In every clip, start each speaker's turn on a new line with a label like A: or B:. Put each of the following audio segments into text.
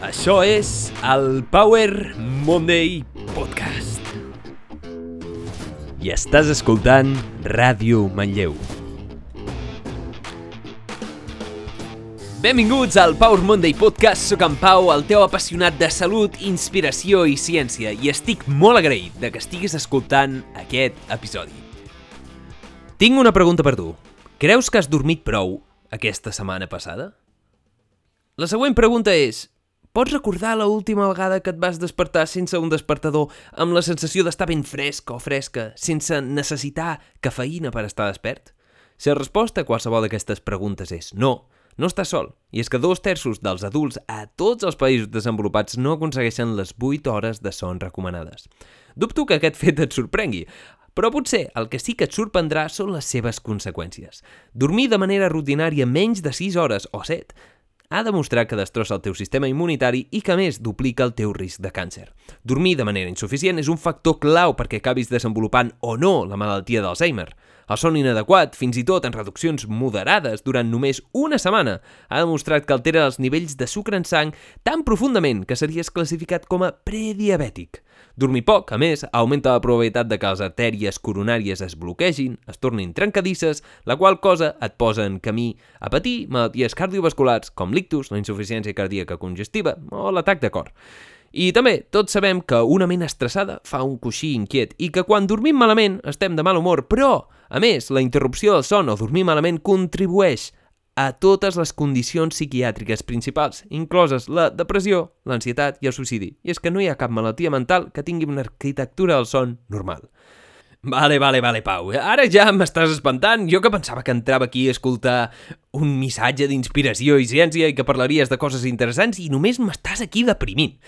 A: Això és el Power Monday Podcast. I estàs escoltant Ràdio Manlleu. Benvinguts al Power Monday Podcast. Soc en Pau, el teu apassionat de salut, inspiració i ciència, i estic molt agraït de que estiguis escoltant aquest episodi. Tinc una pregunta per tu. Creus que has dormit prou aquesta setmana passada? La següent pregunta és, pots recordar la última vegada que et vas despertar sense un despertador amb la sensació d'estar ben fresc o fresca, sense necessitar cafeïna per estar despert? Si la resposta a qualsevol d'aquestes preguntes és no, no estàs sol, i és que dos terços dels adults a tots els països desenvolupats no aconsegueixen les 8 hores de son recomanades. Dubto que aquest fet et sorprengui, però potser el que sí que et sorprendrà són les seves conseqüències. Dormir de manera rutinària menys de 6 hores o 7 ha demostrat que destrossa el teu sistema immunitari i que més duplica el teu risc de càncer. Dormir de manera insuficient és un factor clau perquè acabis desenvolupant o no la malaltia d'Alzheimer. El son inadequat, fins i tot en reduccions moderades durant només una setmana, ha demostrat que altera els nivells de sucre en sang tan profundament que series classificat com a prediabètic. Dormir poc, a més, augmenta la probabilitat de que les artèries coronàries es bloquegin, es tornin trencadisses, la qual cosa et posa en camí a patir malalties cardiovasculars com l'ictus, la insuficiència cardíaca congestiva o l'atac de cor. I també, tots sabem que una ment estressada fa un coixí inquiet i que quan dormim malament estem de mal humor, però, a més, la interrupció del son o dormir malament contribueix a totes les condicions psiquiàtriques principals, incloses la depressió, l'ansietat i el suïcidi. I és que no hi ha cap malaltia mental que tingui una arquitectura del son normal. Vale, vale, vale, Pau. Ara ja m'estàs espantant. Jo que pensava que entrava aquí a escoltar un missatge d'inspiració i ciència i que parlaries de coses interessants i només m'estàs aquí deprimint.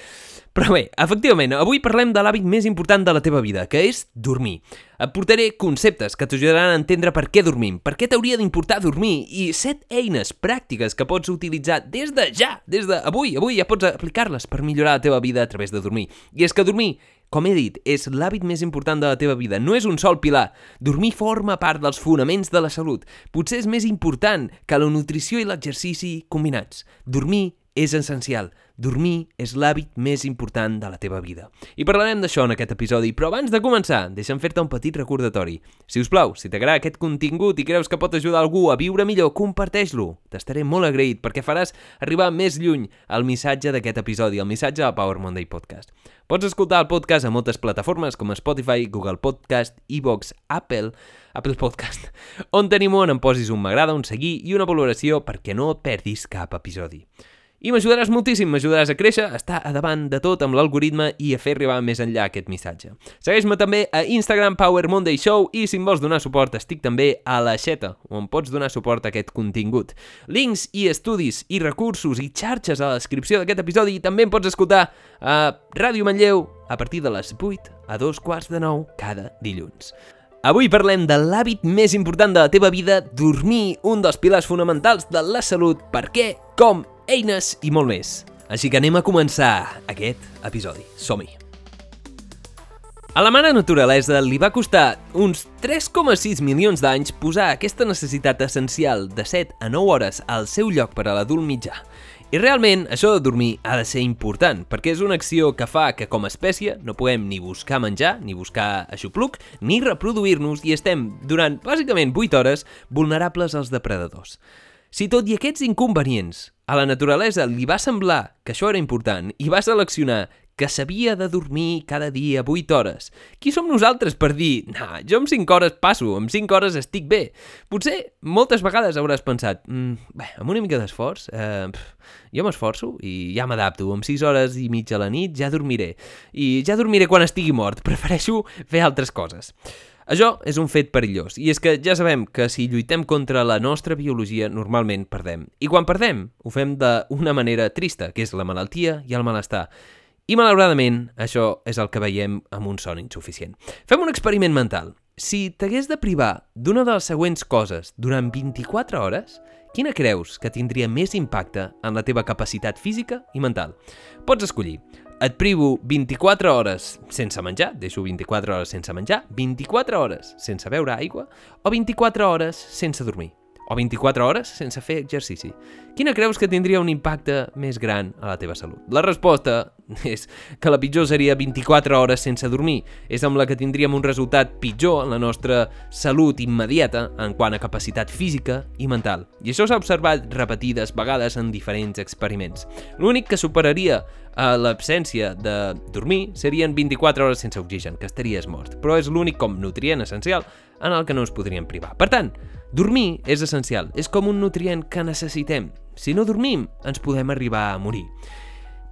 A: Però bé, efectivament, avui parlem de l'hàbit més important de la teva vida, que és dormir. Et portaré conceptes que t'ajudaran a entendre per què dormim, per què t'hauria d'importar dormir i set eines pràctiques que pots utilitzar des de ja, des d'avui, avui ja pots aplicar-les per millorar la teva vida a través de dormir. I és que dormir com he dit, és l'hàbit més important de la teva vida. No és un sol pilar. Dormir forma part dels fonaments de la salut. Potser és més important que la nutrició i l'exercici combinats. Dormir és essencial. Dormir és l'hàbit més important de la teva vida. I parlarem d'això en aquest episodi, però abans de començar, deixa'm fer-te un petit recordatori. Si us plau, si t'agrada aquest contingut i creus que pot ajudar algú a viure millor, comparteix-lo. T'estaré molt agraït perquè faràs arribar més lluny el missatge d'aquest episodi, el missatge a Power Monday Podcast. Pots escoltar el podcast a moltes plataformes com Spotify, Google Podcast, Evox, Apple, Apple Podcast, on tenim on em posis un m'agrada, un seguir i una valoració perquè no perdis cap episodi. I m'ajudaràs moltíssim, m'ajudaràs a créixer, a estar a davant de tot amb l'algoritme i a fer arribar més enllà aquest missatge. Segueix-me també a Instagram Power Monday Show i si em vols donar suport estic també a la Xeta, on pots donar suport a aquest contingut. Links i estudis i recursos i xarxes a la descripció d'aquest episodi i també em pots escoltar a Ràdio Manlleu a partir de les 8 a dos quarts de 9 cada dilluns. Avui parlem de l'hàbit més important de la teva vida, dormir, un dels pilars fonamentals de la salut, per què, com eines i molt més. Així que anem a començar aquest episodi. Som-hi! A la mare naturalesa li va costar uns 3,6 milions d'anys posar aquesta necessitat essencial de 7 a 9 hores al seu lloc per a l'adult mitjà. I realment, això de dormir ha de ser important, perquè és una acció que fa que com a espècie no puguem ni buscar menjar, ni buscar aixopluc, ni reproduir-nos i estem, durant bàsicament 8 hores, vulnerables als depredadors. Si tot i aquests inconvenients a la naturalesa li va semblar que això era important i va seleccionar que s'havia de dormir cada dia 8 hores. Qui som nosaltres per dir, nah, jo amb 5 hores passo, amb 5 hores estic bé? Potser moltes vegades hauràs pensat, mm, bé, amb una mica d'esforç, eh, jo m'esforço i ja m'adapto, amb 6 hores i mitja a la nit ja dormiré. I ja dormiré quan estigui mort, prefereixo fer altres coses. Això és un fet perillós, i és que ja sabem que si lluitem contra la nostra biologia normalment perdem. I quan perdem, ho fem d'una manera trista, que és la malaltia i el malestar. I malauradament, això és el que veiem amb un son insuficient. Fem un experiment mental. Si t'hagués de privar d'una de les següents coses durant 24 hores, quina creus que tindria més impacte en la teva capacitat física i mental? Pots escollir et privo 24 hores sense menjar, deixo 24 hores sense menjar, 24 hores sense beure aigua o 24 hores sense dormir. O 24 hores sense fer exercici? Quina creus que tindria un impacte més gran a la teva salut? La resposta és que la pitjor seria 24 hores sense dormir. És amb la que tindríem un resultat pitjor en la nostra salut immediata en quant a capacitat física i mental. I això s'ha observat repetides vegades en diferents experiments. L'únic que superaria a l'absència de dormir serien 24 hores sense oxigen, que estaries mort, però és l'únic com nutrient essencial en el que no ens podríem privar. Per tant, dormir és essencial, és com un nutrient que necessitem. Si no dormim, ens podem arribar a morir.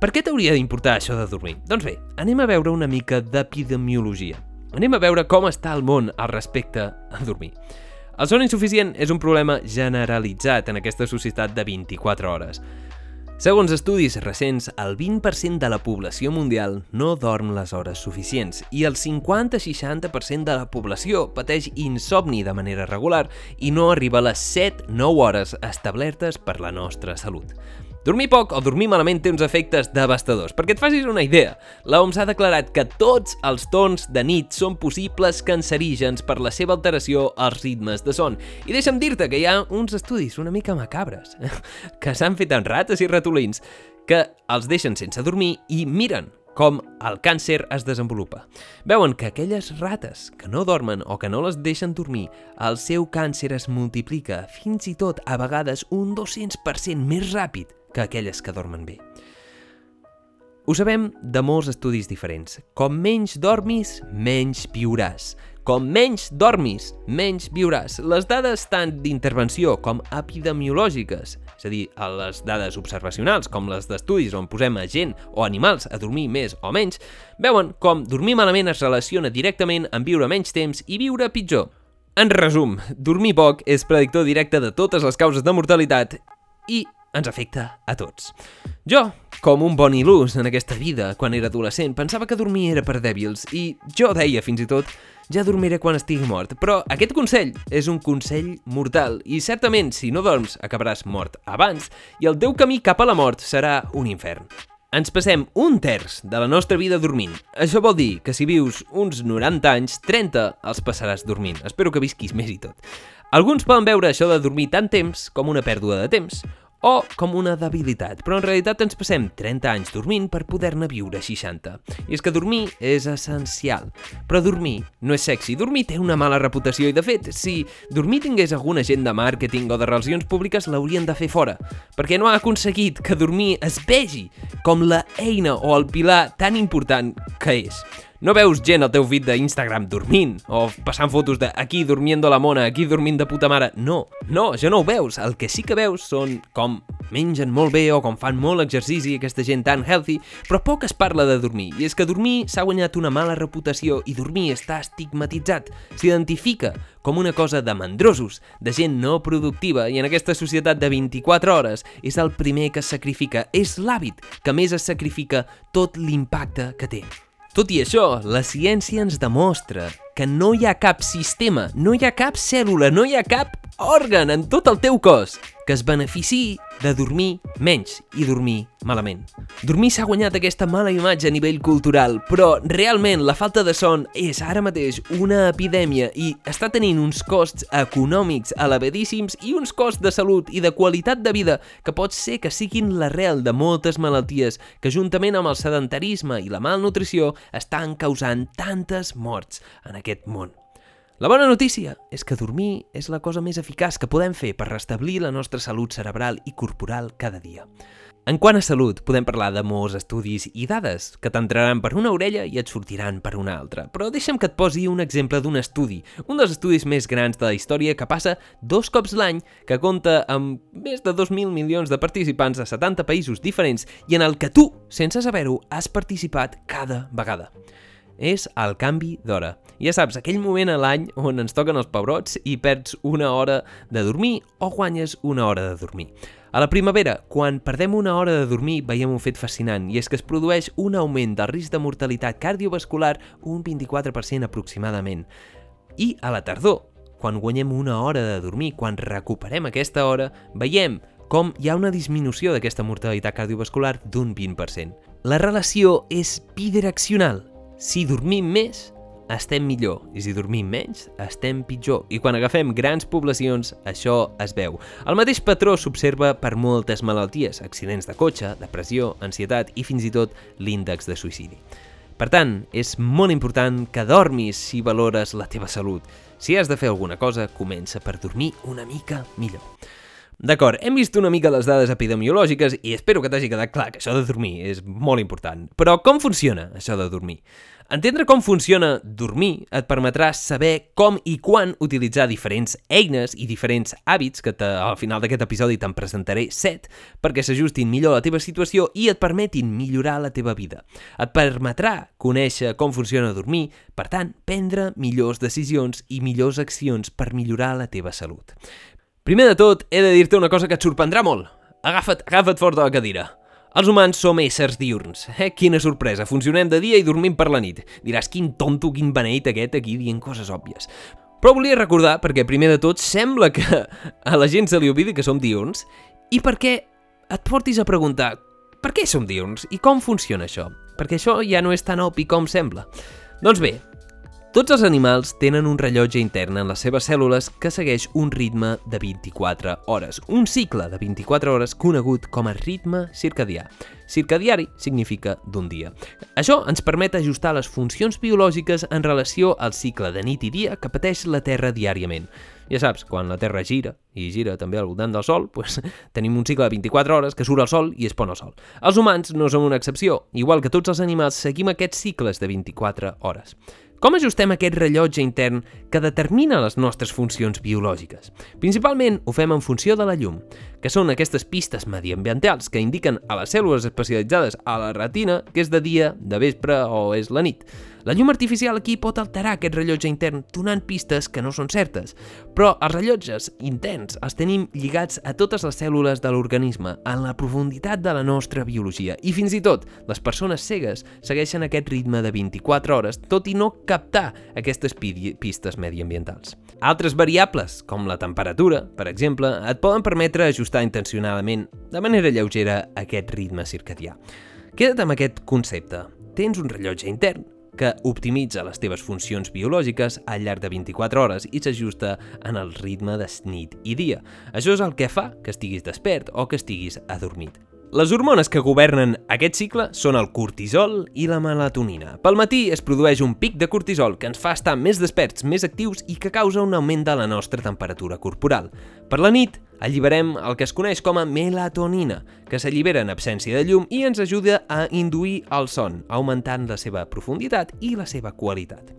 A: Per què t'hauria d'importar això de dormir? Doncs bé, anem a veure una mica d'epidemiologia. Anem a veure com està el món al respecte a dormir. El son insuficient és un problema generalitzat en aquesta societat de 24 hores. Segons estudis recents, el 20% de la població mundial no dorm les hores suficients i el 50-60% de la població pateix insomni de manera regular i no arriba a les 7-9 hores establertes per la nostra salut. Dormir poc o dormir malament té uns efectes devastadors. Perquè et facis una idea, l'OMS ha declarat que tots els tons de nit són possibles cancerígens per la seva alteració als ritmes de son. I deixa'm dir-te que hi ha uns estudis una mica macabres que s'han fet en rates i ratolins que els deixen sense dormir i miren com el càncer es desenvolupa. Veuen que aquelles rates que no dormen o que no les deixen dormir, el seu càncer es multiplica fins i tot a vegades un 200% més ràpid que aquelles que dormen bé. Ho sabem de molts estudis diferents. Com menys dormis, menys viuràs. Com menys dormis, menys viuràs. Les dades tant d'intervenció com epidemiològiques, és a dir, les dades observacionals, com les d'estudis on posem a gent o animals a dormir més o menys, veuen com dormir malament es relaciona directament amb viure menys temps i viure pitjor. En resum, dormir poc és predictor directe de totes les causes de mortalitat i ens afecta a tots. Jo, com un bon il·lús en aquesta vida, quan era adolescent, pensava que dormir era per dèbils i jo deia fins i tot ja dormiré quan estigui mort. Però aquest consell és un consell mortal i certament si no dorms acabaràs mort abans i el teu camí cap a la mort serà un infern. Ens passem un terç de la nostra vida dormint. Això vol dir que si vius uns 90 anys, 30 els passaràs dormint. Espero que visquis més i tot. Alguns poden veure això de dormir tant temps com una pèrdua de temps, o com una debilitat, però en realitat ens passem 30 anys dormint per poder-ne viure 60. I és que dormir és essencial, però dormir no és sexy. Dormir té una mala reputació i, de fet, si dormir tingués algun agent de màrqueting o de relacions públiques, l'haurien de fer fora, perquè no ha aconseguit que dormir es vegi com la eina o el pilar tan important que és. No veus gent al teu feed d'Instagram dormint o passant fotos de aquí dormiendo la mona, aquí dormint de puta mare. No, no, això no ho veus. El que sí que veus són com mengen molt bé o com fan molt exercici aquesta gent tan healthy, però poc es parla de dormir. I és que dormir s'ha guanyat una mala reputació i dormir està estigmatitzat. S'identifica com una cosa de mandrosos, de gent no productiva i en aquesta societat de 24 hores és el primer que es sacrifica. És l'hàbit que més es sacrifica tot l'impacte que té. Tot i això, la ciència ens demostra que no hi ha cap sistema, no hi ha cap cèl·lula, no hi ha cap òrgan en tot el teu cos que es benefici de dormir menys i dormir malament. Dormir s'ha guanyat aquesta mala imatge a nivell cultural, però realment la falta de son és ara mateix una epidèmia i està tenint uns costs econòmics elevadíssims i uns costs de salut i de qualitat de vida que pot ser que siguin l'arrel de moltes malalties que juntament amb el sedentarisme i la malnutrició estan causant tantes morts en aquest món. La bona notícia és que dormir és la cosa més eficaç que podem fer per restablir la nostra salut cerebral i corporal cada dia. En quant a salut, podem parlar de molts estudis i dades que t'entraran per una orella i et sortiran per una altra. Però deixa'm que et posi un exemple d'un estudi, un dels estudis més grans de la història que passa dos cops l'any, que compta amb més de 2.000 milions de participants a 70 països diferents i en el que tu, sense saber-ho, has participat cada vegada és el canvi d'hora. Ja saps, aquell moment a l'any on ens toquen els pebrots i perds una hora de dormir o guanyes una hora de dormir. A la primavera, quan perdem una hora de dormir, veiem un fet fascinant, i és que es produeix un augment del risc de mortalitat cardiovascular un 24% aproximadament. I a la tardor, quan guanyem una hora de dormir, quan recuperem aquesta hora, veiem com hi ha una disminució d'aquesta mortalitat cardiovascular d'un 20%. La relació és bidireccional, si dormim més, estem millor, i si dormim menys, estem pitjor. I quan agafem grans poblacions, això es veu. El mateix patró s'observa per moltes malalties, accidents de cotxe, depressió, ansietat i fins i tot l'índex de suïcidi. Per tant, és molt important que dormis si valores la teva salut. Si has de fer alguna cosa, comença per dormir una mica millor. D'acord, hem vist una mica les dades epidemiològiques i espero que t'hagi quedat clar que això de dormir és molt important. Però com funciona això de dormir? Entendre com funciona dormir et permetrà saber com i quan utilitzar diferents eines i diferents hàbits, que al final d'aquest episodi te'n presentaré 7, perquè s'ajustin millor a la teva situació i et permetin millorar la teva vida. Et permetrà conèixer com funciona dormir, per tant, prendre millors decisions i millors accions per millorar la teva salut. Primer de tot, he de dir-te una cosa que et sorprendrà molt. Agafa't, agafa't fort de la cadira. Els humans som éssers diurns. Eh? Quina sorpresa, funcionem de dia i dormim per la nit. Diràs, quin tonto, quin beneit aquest aquí dient coses òbvies. Però volia recordar, perquè primer de tot sembla que a la gent se li oblidi que som diurns, i perquè et portis a preguntar per què som diurns i com funciona això? Perquè això ja no és tan obvi com sembla. Doncs bé, tots els animals tenen un rellotge intern en les seves cèl·lules que segueix un ritme de 24 hores, un cicle de 24 hores conegut com a ritme circadià. Circadiari significa d'un dia. Això ens permet ajustar les funcions biològiques en relació al cicle de nit i dia que pateix la Terra diàriament. Ja saps, quan la Terra gira, i gira també al voltant del Sol, pues, tenim un cicle de 24 hores que surt el Sol i es pon el Sol. Els humans no som una excepció, igual que tots els animals seguim aquests cicles de 24 hores. Com ajustem aquest rellotge intern que determina les nostres funcions biològiques? Principalment ho fem en funció de la llum, que són aquestes pistes mediambientals que indiquen a les cèl·lules especialitzades a la retina que és de dia, de vespre o és la nit. La llum artificial aquí pot alterar aquest rellotge intern donant pistes que no són certes, però els rellotges interns els tenim lligats a totes les cèl·lules de l'organisme, en la profunditat de la nostra biologia, i fins i tot les persones cegues segueixen aquest ritme de 24 hores, tot i no captar aquestes pistes mediambientals. Altres variables, com la temperatura, per exemple, et poden permetre ajustar intencionadament, de manera lleugera, aquest ritme circadià. Queda't amb aquest concepte. Tens un rellotge intern, que optimitza les teves funcions biològiques al llarg de 24 hores i s'ajusta en el ritme de nit i dia. Això és el que fa que estiguis despert o que estiguis adormit. Les hormones que governen aquest cicle són el cortisol i la melatonina. Pel matí es produeix un pic de cortisol que ens fa estar més desperts, més actius i que causa un augment de la nostra temperatura corporal. Per la nit, alliberem el que es coneix com a melatonina, que s'allibera en absència de llum i ens ajuda a induir el son, augmentant la seva profunditat i la seva qualitat.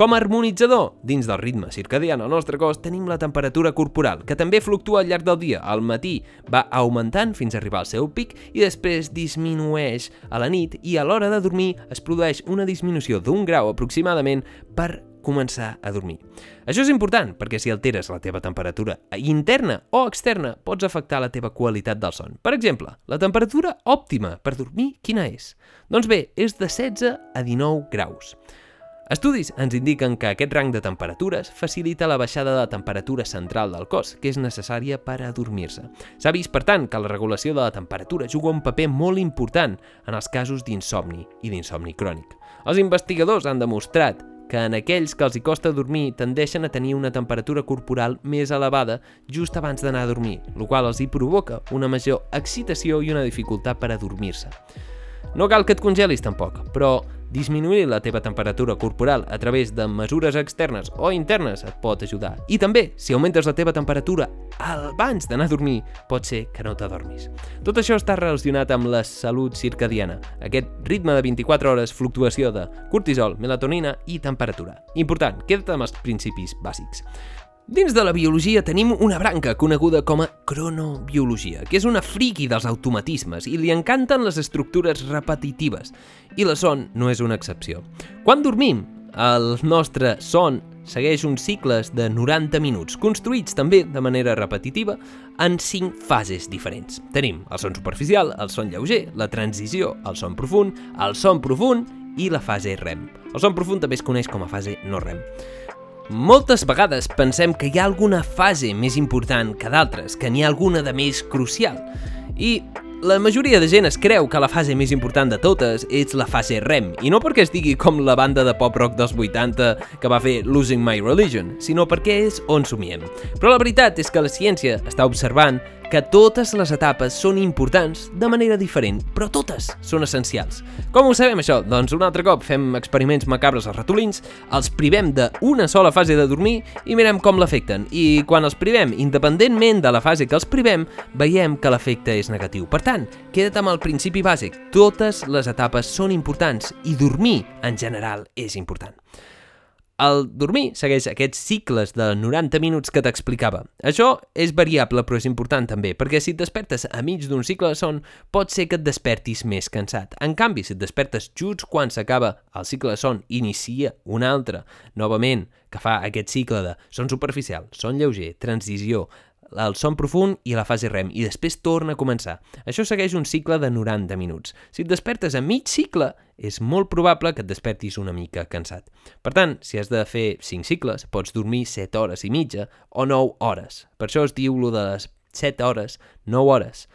A: Com a harmonitzador, dins del ritme circadià al nostre cos tenim la temperatura corporal, que també fluctua al llarg del dia. Al matí va augmentant fins a arribar al seu pic i després disminueix a la nit i a l'hora de dormir es produeix una disminució d'un grau aproximadament per començar a dormir. Això és important perquè si alteres la teva temperatura interna o externa pots afectar la teva qualitat del son. Per exemple, la temperatura òptima per dormir quina és? Doncs bé, és de 16 a 19 graus. Estudis ens indiquen que aquest rang de temperatures facilita la baixada de la temperatura central del cos, que és necessària per adormir-se. S'ha vist, per tant, que la regulació de la temperatura juga un paper molt important en els casos d'insomni i d'insomni crònic. Els investigadors han demostrat que en aquells que els hi costa dormir tendeixen a tenir una temperatura corporal més elevada just abans d'anar a dormir, el qual els hi provoca una major excitació i una dificultat per adormir-se. No cal que et congelis tampoc, però Disminuir la teva temperatura corporal a través de mesures externes o internes et pot ajudar. I també, si augmentes la teva temperatura abans d'anar a dormir, pot ser que no t'adormis. Tot això està relacionat amb la salut circadiana, aquest ritme de 24 hores, fluctuació de cortisol, melatonina i temperatura. Important, queda't amb els principis bàsics. Dins de la biologia tenim una branca coneguda com a cronobiologia, que és una friqui dels automatismes i li encanten les estructures repetitives, i la son no és una excepció. Quan dormim, el nostre son segueix uns cicles de 90 minuts, construïts també de manera repetitiva en 5 fases diferents. Tenim el son superficial, el son lleuger, la transició, el son profund, el son profund i la fase REM. El son profund també es coneix com a fase no REM. Moltes vegades pensem que hi ha alguna fase més important que d'altres, que n'hi ha alguna de més crucial. I La majoria de gent es creu que la fase més important de totes és la fase REM, i no perquè es digui com la banda de pop-rock dels 80 que va fer Losing My Religion, sinó perquè és on somiem. Però la veritat és que la ciència està observant que totes les etapes són importants de manera diferent, però totes són essencials. Com ho sabem això? Doncs un altre cop fem experiments macabres als ratolins, els privem d'una sola fase de dormir i mirem com l'afecten. I quan els privem, independentment de la fase que els privem, veiem que l'efecte és negatiu. Per tant, queda't amb el principi bàsic. Totes les etapes són importants i dormir, en general, és important. El dormir segueix aquests cicles de 90 minuts que t'explicava. Això és variable però és important també, perquè si et despertes a mig d'un cicle de son, pot ser que et despertis més cansat. En canvi, si et despertes just quan s'acaba el cicle de son, inicia un altre, novament, que fa aquest cicle de son superficial, son lleuger, transició, el son profund i la fase REM, i després torna a començar. Això segueix un cicle de 90 minuts. Si et despertes a mig cicle, és molt probable que et despertis una mica cansat. Per tant, si has de fer 5 cicles, pots dormir 7 hores i mitja o 9 hores. Per això es diu lo de les 7 hores, 9 hores.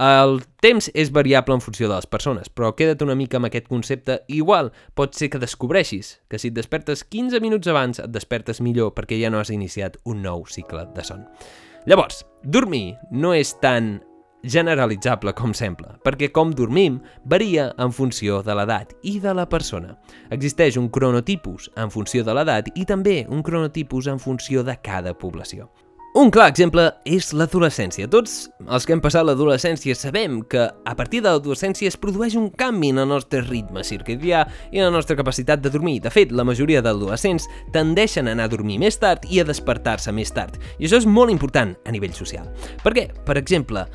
A: El temps és variable en funció de les persones, però queda't una mica amb aquest concepte. Igual, pot ser que descobreixis que si et despertes 15 minuts abans et despertes millor perquè ja no has iniciat un nou cicle de son. Llavors, dormir no és tan generalitzable com sembla, perquè com dormim varia en funció de l'edat i de la persona. Existeix un cronotipus en funció de l'edat i també un cronotipus en funció de cada població. Un clar exemple és l'adolescència. Tots els que hem passat l'adolescència sabem que a partir de l'adolescència es produeix un canvi en el nostre ritme circadià i en la nostra capacitat de dormir. De fet, la majoria d'adolescents tendeixen a anar a dormir més tard i a despertar-se més tard. I això és molt important a nivell social. Per què? Per exemple,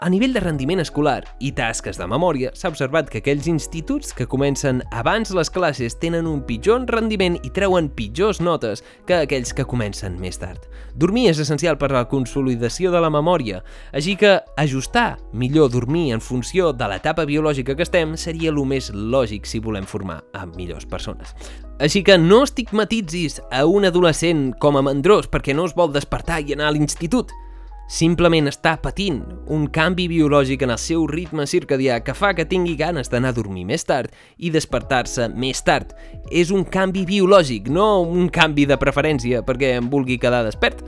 A: a nivell de rendiment escolar i tasques de memòria, s'ha observat que aquells instituts que comencen abans les classes tenen un pitjor rendiment i treuen pitjors notes que aquells que comencen més tard. Dormir és essencial per a la consolidació de la memòria, així que ajustar millor dormir en funció de l'etapa biològica que estem seria el més lògic si volem formar a millors persones. Així que no estigmatitzis a un adolescent com a mandrós perquè no es vol despertar i anar a l'institut simplement està patint un canvi biològic en el seu ritme circadià que fa que tingui ganes d'anar a dormir més tard i despertar-se més tard. És un canvi biològic, no un canvi de preferència perquè em vulgui quedar despert.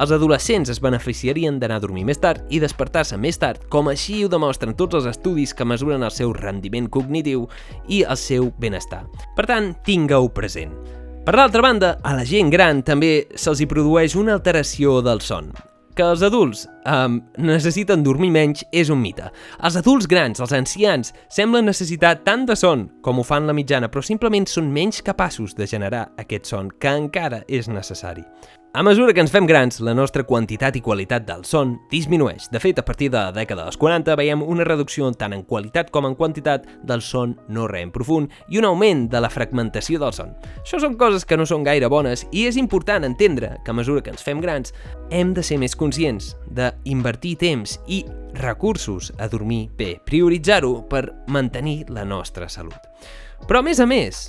A: Els adolescents es beneficiarien d'anar a dormir més tard i despertar-se més tard, com així ho demostren tots els estudis que mesuren el seu rendiment cognitiu i el seu benestar. Per tant, tingueu present. Per l'altra banda, a la gent gran també se'ls hi produeix una alteració del son que els adults um, necessiten dormir menys és un mite. Els adults grans, els ancians, semblen necessitar tant de son com ho fan la mitjana, però simplement són menys capaços de generar aquest son que encara és necessari. A mesura que ens fem grans, la nostra quantitat i qualitat del son disminueix. De fet, a partir de la dècada dels 40 veiem una reducció tant en qualitat com en quantitat del son no rem profund i un augment de la fragmentació del son. Això són coses que no són gaire bones i és important entendre que a mesura que ens fem grans hem de ser més conscients d'invertir temps i recursos a dormir bé, prioritzar-ho per mantenir la nostra salut. Però a més a més,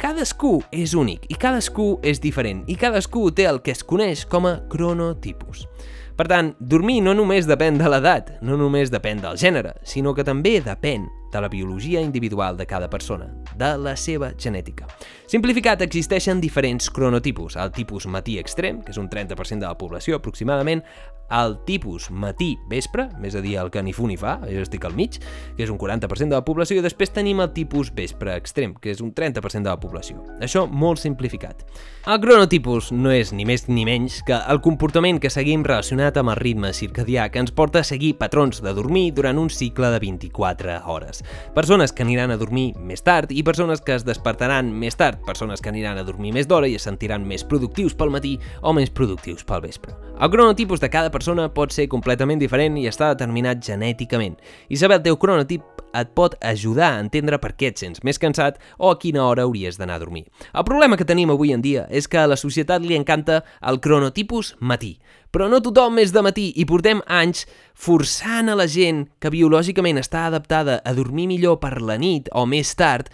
A: cadascú és únic i cadascú és diferent i cadascú té el que es coneix com a cronotipus. Per tant, dormir no només depèn de l'edat, no només depèn del gènere, sinó que també depèn de la biologia individual de cada persona, de la seva genètica. Simplificat, existeixen diferents cronotipus. El tipus matí extrem, que és un 30% de la població aproximadament, el tipus matí-vespre, més a dir, el que ni fu ni fa, jo estic al mig, que és un 40% de la població, i després tenim el tipus vespre extrem, que és un 30% de la població. Això molt simplificat. El cronotipus no és ni més ni menys que el comportament que seguim relacionat amb el ritme circadià que ens porta a seguir patrons de dormir durant un cicle de 24 hores. Persones que aniran a dormir més tard i persones que es despertaran més tard, persones que aniran a dormir més d'hora i es sentiran més productius pel matí o més productius pel vespre. El cronotipus de cada persona pot ser completament diferent i està determinat genèticament. I saber el teu cronotip et pot ajudar a entendre per què et sents més cansat o a quina hora hauries d'anar a dormir. El problema que tenim avui en dia és que a la societat li encanta el cronotipus matí, però no tothom és de matí i portem anys forçant a la gent que biològicament està adaptada a dormir millor per la nit o més tard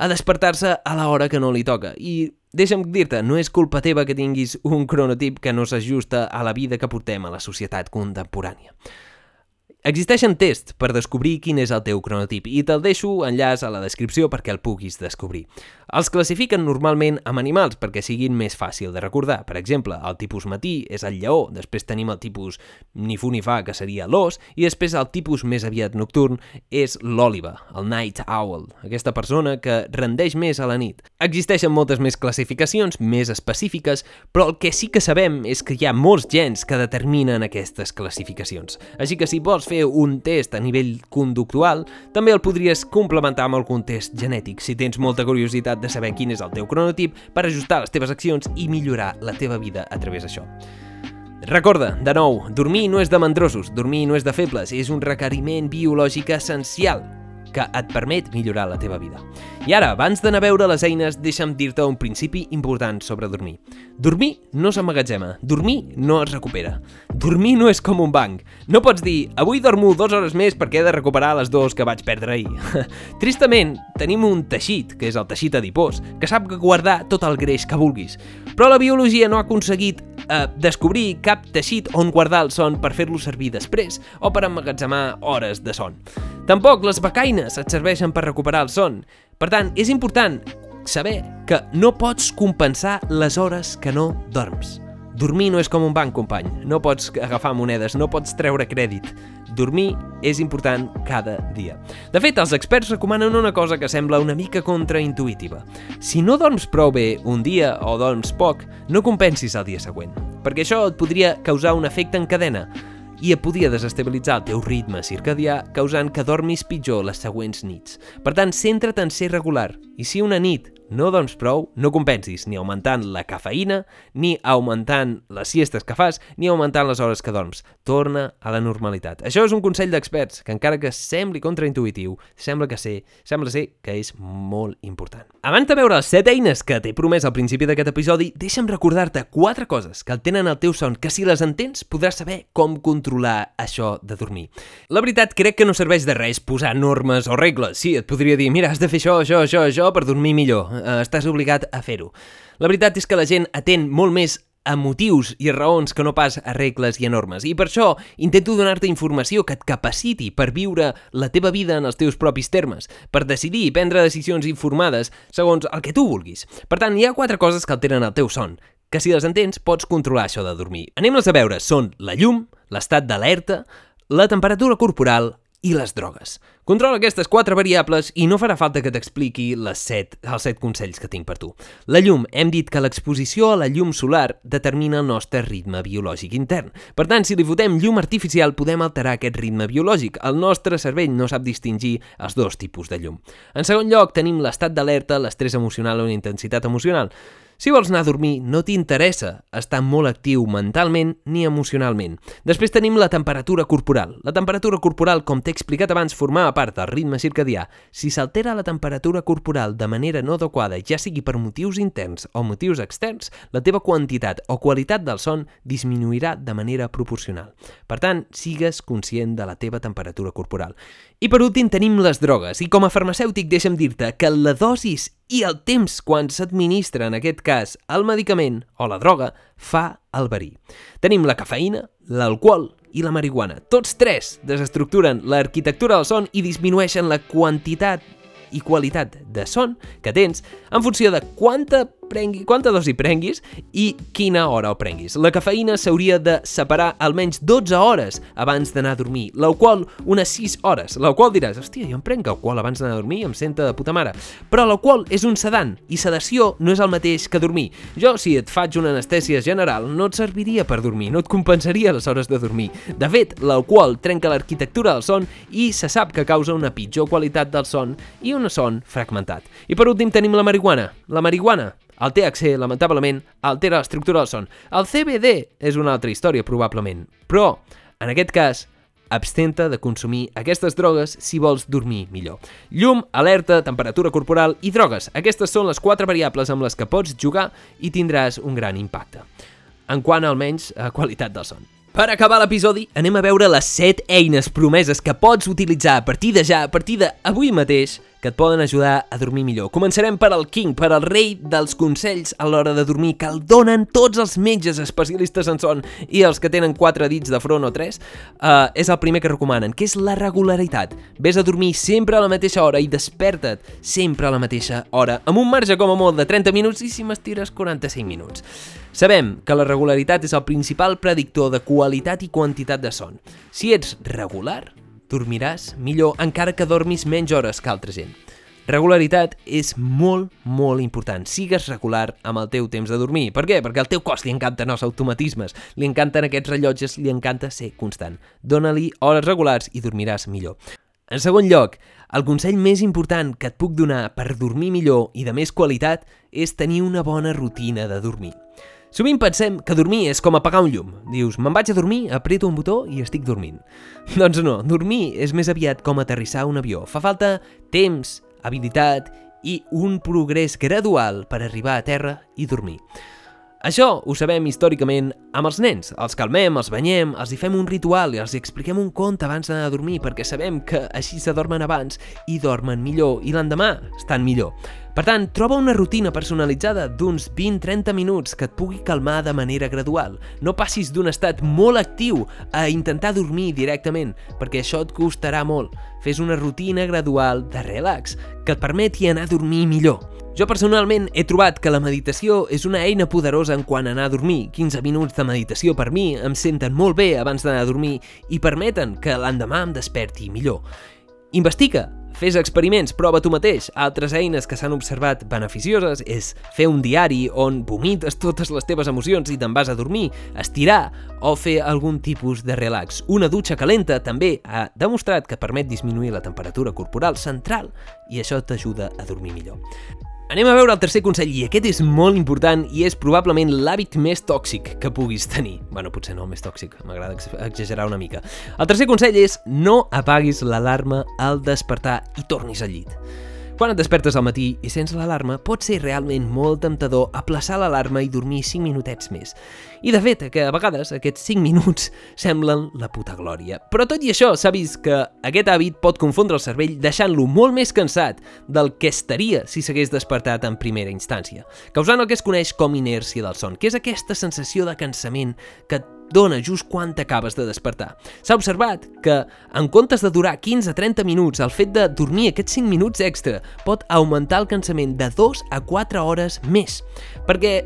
A: a despertar-se a l'hora que no li toca. I deixa'm dir-te, no és culpa teva que tinguis un cronotip que no s'ajusta a la vida que portem a la societat contemporània. Existeixen tests per descobrir quin és el teu cronotip i te'l deixo enllaç a la descripció perquè el puguis descobrir. Els classifiquen normalment amb animals perquè siguin més fàcil de recordar. Per exemple, el tipus matí és el lleó, després tenim el tipus ni fu ni fa, que seria l'os, i després el tipus més aviat nocturn és l'òliva, el night owl, aquesta persona que rendeix més a la nit. Existeixen moltes més classificacions, més específiques, però el que sí que sabem és que hi ha molts gens que determinen aquestes classificacions. Així que si vols fer un test a nivell conductual, també el podries complementar amb algun test genètic si tens molta curiositat de saber quin és el teu cronotip per ajustar les teves accions i millorar la teva vida a través d'això. Recorda, de nou, dormir no és de mandrosos, dormir no és de febles, és un requeriment biològic essencial que et permet millorar la teva vida. I ara, abans d'anar a veure les eines, deixa'm dir-te un principi important sobre dormir. Dormir no s'emmagatzema, dormir no es recupera. Dormir no és com un banc. No pots dir, avui dormo dues hores més perquè he de recuperar les dues que vaig perdre ahir. Tristament, tenim un teixit, que és el teixit adipós, que sap guardar tot el greix que vulguis. Però la biologia no ha aconseguit eh, descobrir cap teixit on guardar el son per fer-lo servir després o per emmagatzemar hores de son. Tampoc les becaines et serveixen per recuperar el son. Per tant, és important saber que no pots compensar les hores que no dorms. Dormir no és com un banc, company. No pots agafar monedes, no pots treure crèdit. Dormir és important cada dia. De fet, els experts recomanen una cosa que sembla una mica contraintuïtiva. Si no dorms prou bé un dia o dorms poc, no compensis el dia següent, perquè això et podria causar un efecte en cadena i et podia desestabilitzar el teu ritme circadià causant que dormis pitjor les següents nits. Per tant, centra't en ser regular i si una nit no dorms prou, no compensis ni augmentant la cafeïna, ni augmentant les siestes que fas, ni augmentant les hores que dorms. Torna a la normalitat. Això és un consell d'experts, que encara que sembli contraintuïtiu, sembla que ser, sembla ser que és molt important. Abans de veure les 7 eines que t'he promès al principi d'aquest episodi, deixa'm recordar-te quatre coses que el tenen al teu son, que si les entens podràs saber com controlar això de dormir. La veritat, crec que no serveix de res posar normes o regles. Sí, et podria dir, mira, has de fer això, això, això, això per dormir millor eh, estàs obligat a fer-ho. La veritat és que la gent atén molt més a motius i a raons que no pas a regles i a normes. I per això intento donar-te informació que et capaciti per viure la teva vida en els teus propis termes, per decidir i prendre decisions informades segons el que tu vulguis. Per tant, hi ha quatre coses que alteren el teu son, que si les entens pots controlar això de dormir. Anem-les a veure. Són la llum, l'estat d'alerta, la temperatura corporal, i les drogues. Controla aquestes quatre variables i no farà falta que t'expliqui les set, els set consells que tinc per tu. La llum. Hem dit que l'exposició a la llum solar determina el nostre ritme biològic intern. Per tant, si li fotem llum artificial, podem alterar aquest ritme biològic. El nostre cervell no sap distingir els dos tipus de llum. En segon lloc, tenim l'estat d'alerta, l'estrès emocional o la intensitat emocional. Si vols anar a dormir, no t'interessa estar molt actiu mentalment ni emocionalment. Després tenim la temperatura corporal. La temperatura corporal, com t'he explicat abans, formava part del ritme circadià. Si s'altera la temperatura corporal de manera no adequada, ja sigui per motius interns o motius externs, la teva quantitat o qualitat del son disminuirà de manera proporcional. Per tant, sigues conscient de la teva temperatura corporal. I per últim tenim les drogues, i com a farmacèutic deixa'm dir-te que la dosis i el temps quan s'administra, en aquest cas, el medicament o la droga, fa el verí. Tenim la cafeïna, l'alcohol i la marihuana. Tots tres desestructuren l'arquitectura del son i disminueixen la quantitat i qualitat de son que tens en funció de quanta prengui, quanta dosi prenguis i quina hora ho prenguis. La cafeïna s'hauria de separar almenys 12 hores abans d'anar a dormir, l'alcohol unes 6 hores. L'alcohol diràs, hòstia, jo em prenc alcohol abans d'anar a dormir, em senta de puta mare. Però l'alcohol és un sedant i sedació no és el mateix que dormir. Jo, si et faig una anestèsia general, no et serviria per dormir, no et compensaria les hores de dormir. De fet, l'alcohol trenca l'arquitectura del son i se sap que causa una pitjor qualitat del son i un son fragmentat. I per últim tenim la marihuana. La marihuana el THC, lamentablement, altera l'estructura del son. El CBD és una altra història, probablement. Però, en aquest cas, abstenta de consumir aquestes drogues si vols dormir millor. Llum, alerta, temperatura corporal i drogues. Aquestes són les quatre variables amb les que pots jugar i tindràs un gran impacte. En quant almenys a qualitat del son. Per acabar l'episodi, anem a veure les 7 eines promeses que pots utilitzar a partir de ja, a partir d'avui mateix, que et poden ajudar a dormir millor. Començarem per al King, per al rei dels consells a l'hora de dormir, que el donen tots els metges especialistes en son i els que tenen quatre dits de front o tres, uh, és el primer que recomanen, que és la regularitat. Ves a dormir sempre a la mateixa hora i desperta't sempre a la mateixa hora, amb un marge com a molt de 30 minuts i si m'estires 45 minuts. Sabem que la regularitat és el principal predictor de qualitat i quantitat de son. Si ets regular, dormiràs millor encara que dormis menys hores que altra gent. Regularitat és molt, molt important. Sigues regular amb el teu temps de dormir. Per què? Perquè al teu cos li encanten els automatismes, li encanten aquests rellotges, li encanta ser constant. Dóna-li hores regulars i dormiràs millor. En segon lloc, el consell més important que et puc donar per dormir millor i de més qualitat és tenir una bona rutina de dormir. Sovint pensem que dormir és com apagar un llum. Dius, me'n vaig a dormir, aprieto un botó i estic dormint. doncs no, dormir és més aviat com aterrissar un avió. Fa falta temps, habilitat i un progrés gradual per arribar a terra i dormir. Això ho sabem històricament amb els nens. Els calmem, els banyem, els hi fem un ritual i els expliquem un conte abans d'anar a dormir perquè sabem que així se dormen abans i dormen millor i l'endemà estan millor. Per tant, troba una rutina personalitzada d'uns 20-30 minuts que et pugui calmar de manera gradual. No passis d'un estat molt actiu a intentar dormir directament, perquè això et costarà molt. Fes una rutina gradual de relax que et permeti anar a dormir millor. Jo personalment he trobat que la meditació és una eina poderosa en quant a anar a dormir. 15 minuts de meditació per mi em senten molt bé abans d'anar a dormir i permeten que l'endemà em desperti millor. Investiga, Fes experiments, prova tu mateix. Altres eines que s'han observat beneficioses és fer un diari on vomites totes les teves emocions i te'n vas a dormir, estirar o fer algun tipus de relax. Una dutxa calenta també ha demostrat que permet disminuir la temperatura corporal central i això t'ajuda a dormir millor. Anem a veure el tercer consell, i aquest és molt important i és probablement l'hàbit més tòxic que puguis tenir. Bueno, potser no el més tòxic, m'agrada exagerar una mica. El tercer consell és no apaguis l'alarma al despertar i tornis al llit. Quan et despertes al matí i sents l'alarma, pot ser realment molt temptador aplaçar l'alarma i dormir 5 minutets més. I de fet, que a vegades aquests 5 minuts semblen la puta glòria. Però tot i això, s'ha vist que aquest hàbit pot confondre el cervell deixant-lo molt més cansat del que estaria si s'hagués despertat en primera instància, causant el que es coneix com inèrcia del son, que és aquesta sensació de cansament que dona just quan t'acabes de despertar. S'ha observat que, en comptes de durar 15-30 minuts, el fet de dormir aquests 5 minuts extra pot augmentar el cansament de 2 a 4 hores més, perquè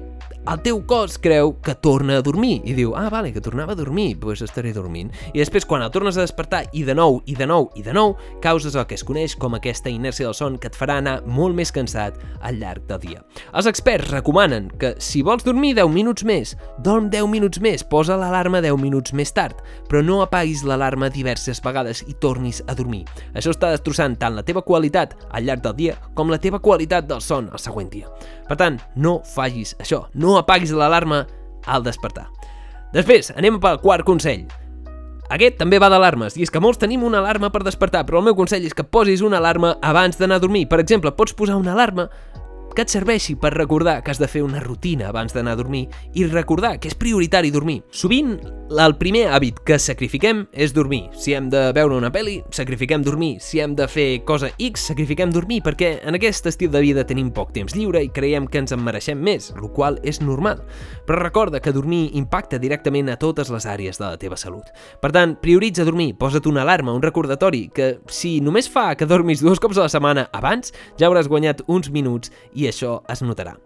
A: el teu cos creu que torna a dormir i diu, ah, vale, que tornava a dormir, doncs pues estaré dormint. I després, quan el tornes a despertar i de nou, i de nou, i de nou, causes el que es coneix com aquesta inèrcia del son que et farà anar molt més cansat al llarg del dia. Els experts recomanen que si vols dormir 10 minuts més, dorm 10 minuts més, posa l'alarma 10 minuts més tard, però no apaguis l'alarma diverses vegades i tornis a dormir. Això està destrossant tant la teva qualitat al llarg del dia com la teva qualitat del son al següent dia. Per tant, no facis això, no apaguis l'alarma al despertar. Després, anem pel quart consell. Aquest també va d'alarmes, i és que molts tenim una alarma per despertar, però el meu consell és que posis una alarma abans d'anar a dormir. Per exemple, pots posar una alarma que et serveixi per recordar que has de fer una rutina abans d'anar a dormir i recordar que és prioritari dormir. Sovint, el primer hàbit que sacrifiquem és dormir. Si hem de veure una pel·li, sacrifiquem dormir. Si hem de fer cosa X, sacrifiquem dormir, perquè en aquest estil de vida tenim poc temps lliure i creiem que ens en mereixem més, el qual és normal. Però recorda que dormir impacta directament a totes les àrees de la teva salut. Per tant, prioritza dormir, posa't una alarma, un recordatori, que si només fa que dormis dos cops a la setmana abans, ja hauràs guanyat uns minuts i això es notarà.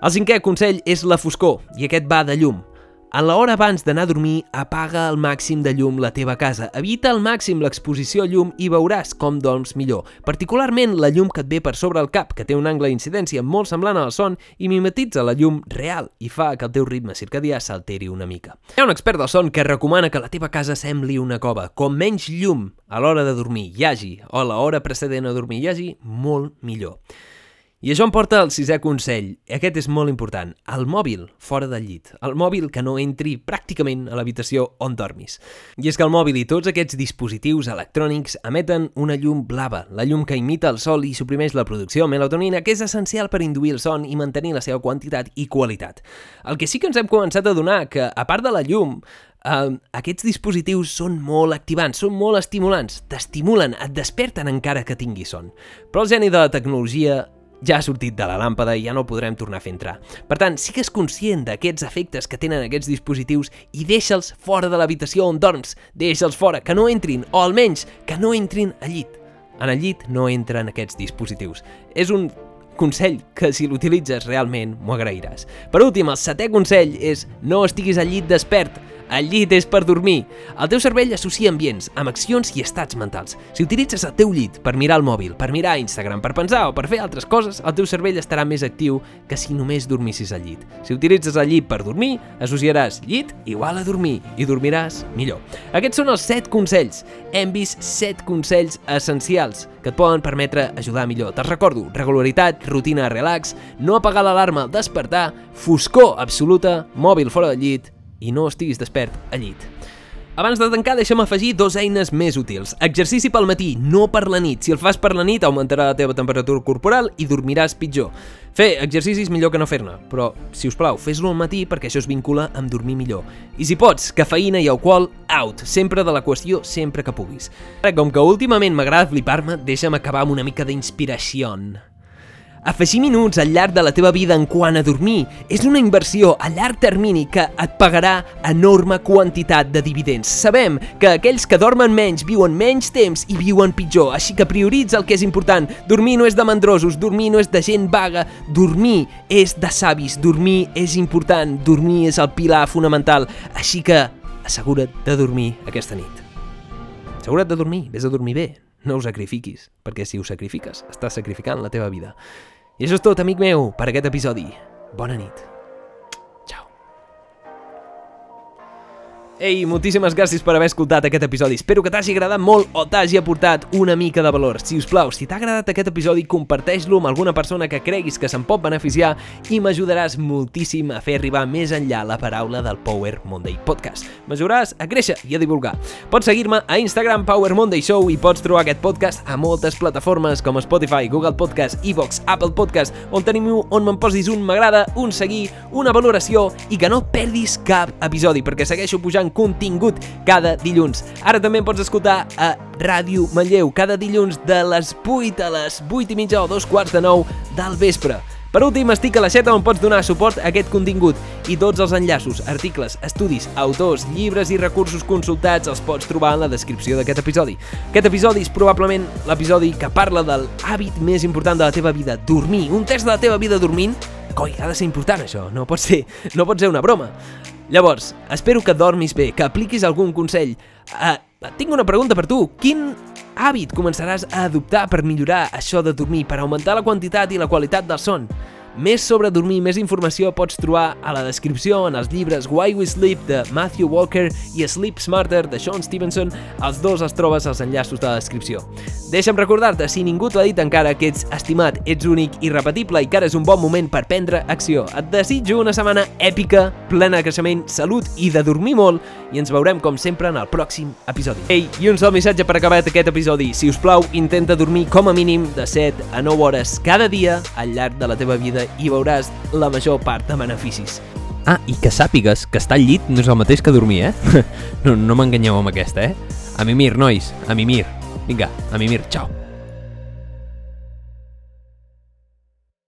A: El cinquè consell és la foscor, i aquest va de llum. A l'hora abans d'anar a dormir, apaga al màxim de llum la teva casa. Evita al màxim l'exposició a llum i veuràs com dorms millor. Particularment la llum que et ve per sobre el cap, que té un angle d'incidència molt semblant al son i mimetitza la llum real i fa que el teu ritme circadià s'alteri una mica. Hi ha un expert del son que recomana que la teva casa sembli una cova. Com menys llum a l'hora de dormir hi hagi o a l'hora precedent a dormir hi hagi, molt millor. I això em porta al sisè consell. Aquest és molt important. El mòbil fora del llit. El mòbil que no entri pràcticament a l'habitació on dormis. I és que el mòbil i tots aquests dispositius electrònics emeten una llum blava, la llum que imita el sol i suprimeix la producció de melatonina, que és essencial per induir el son i mantenir la seva quantitat i qualitat. El que sí que ens hem començat a donar que, a part de la llum, Uh, aquests dispositius són molt activants, són molt estimulants, t'estimulen, et desperten encara que tinguis son. Però el geni de la tecnologia ja ha sortit de la làmpada i ja no el podrem tornar a fer entrar. Per tant, sigues conscient d'aquests efectes que tenen aquests dispositius i deixa'ls fora de l'habitació on dorms. Deixa'ls fora, que no entrin, o almenys que no entrin al llit. En el llit no entren aquests dispositius. És un consell que si l'utilitzes realment m'ho agrairàs. Per últim, el setè consell és no estiguis al llit despert. El llit és per dormir. El teu cervell associa ambients amb accions i estats mentals. Si utilitzes el teu llit per mirar el mòbil, per mirar Instagram, per pensar o per fer altres coses, el teu cervell estarà més actiu que si només dormissis al llit. Si utilitzes el llit per dormir, associaràs llit igual a dormir i dormiràs millor. Aquests són els 7 consells. Hem vist 7 consells essencials que et poden permetre ajudar millor. Te'ls recordo, regularitat, rutina, relax, no apagar l'alarma al despertar, foscor absoluta, mòbil fora del llit i no estiguis despert al llit. Abans de tancar, deixa'm afegir dos eines més útils. Exercici pel matí, no per la nit. Si el fas per la nit, augmentarà la teva temperatura corporal i dormiràs pitjor. Fer exercicis millor que no fer-ne, però, si us plau, fes-lo al matí perquè això es vincula amb dormir millor. I si pots, cafeïna i alcohol, out, sempre de la qüestió, sempre que puguis. Com que últimament m'agrada flipar-me, deixa'm acabar amb una mica d'inspiració. Afegir minuts al llarg de la teva vida en quant a dormir és una inversió a llarg termini que et pagarà enorme quantitat de dividends. Sabem que aquells que dormen menys viuen menys temps i viuen pitjor, així que prioritza el que és important. Dormir no és de mandrosos, dormir no és de gent vaga, dormir és de savis, dormir és important, dormir és el pilar fonamental, així que assegura't de dormir aquesta nit. Assegura't de dormir, vés a dormir bé, no ho sacrifiquis, perquè si ho sacrifiques, estàs sacrificant la teva vida. I això és tot, amic meu, per aquest episodi. Bona nit. Ei, moltíssimes gràcies per haver escoltat aquest episodi. Espero que t'hagi agradat molt o t'hagi aportat una mica de valor. Si us plau, si t'ha agradat aquest episodi, comparteix-lo amb alguna persona que creguis que se'n pot beneficiar i m'ajudaràs moltíssim a fer arribar més enllà la paraula del Power Monday Podcast. M'ajudaràs a créixer i a divulgar. Pots seguir-me a Instagram Power Monday Show i pots trobar aquest podcast a moltes plataformes com Spotify, Google Podcast, Evox, Apple Podcast, on tenim on me'n posis un m'agrada, un seguir, una valoració i que no perdis cap episodi perquè segueixo pujant contingut cada dilluns. Ara també em pots escoltar a Ràdio Manlleu, cada dilluns de les 8 a les 8 i mitja o dos quarts de 9 del vespre. Per últim, estic a la xeta on pots donar suport a aquest contingut i tots els enllaços, articles, estudis, autors, llibres i recursos consultats els pots trobar en la descripció d'aquest episodi. Aquest episodi és probablement l'episodi que parla del hàbit més important de la teva vida, dormir. Un test de la teva vida dormint coi, ha de ser important això, no pot ser, no pot ser una broma. Llavors, espero que dormis bé, que apliquis algun consell. Uh, tinc una pregunta per tu. Quin hàbit començaràs a adoptar per millorar això de dormir, per augmentar la quantitat i la qualitat del son? Més sobre dormir, més informació pots trobar a la descripció en els llibres Why We Sleep de Matthew Walker i Sleep Smarter de Sean Stevenson. Els dos els trobes als enllaços de la descripció. Deixa'm recordar-te, si ningú t'ho ha dit encara, que ets estimat, ets únic, irrepetible i que ara és un bon moment per prendre acció. Et desitjo una setmana èpica, plena de creixement, salut i de dormir molt i ens veurem com sempre en el pròxim episodi. Ei, i un sol missatge per acabar aquest episodi. Si us plau, intenta dormir com a mínim de 7 a 9 hores cada dia al llarg de la teva vida i veuràs la major part de beneficis.
B: Ah, i que sàpigues que estar al llit no és el mateix que dormir, eh? no no m'enganyeu amb aquesta, eh? A mimir, nois, a mimir. Vinga, a mimir, ciao.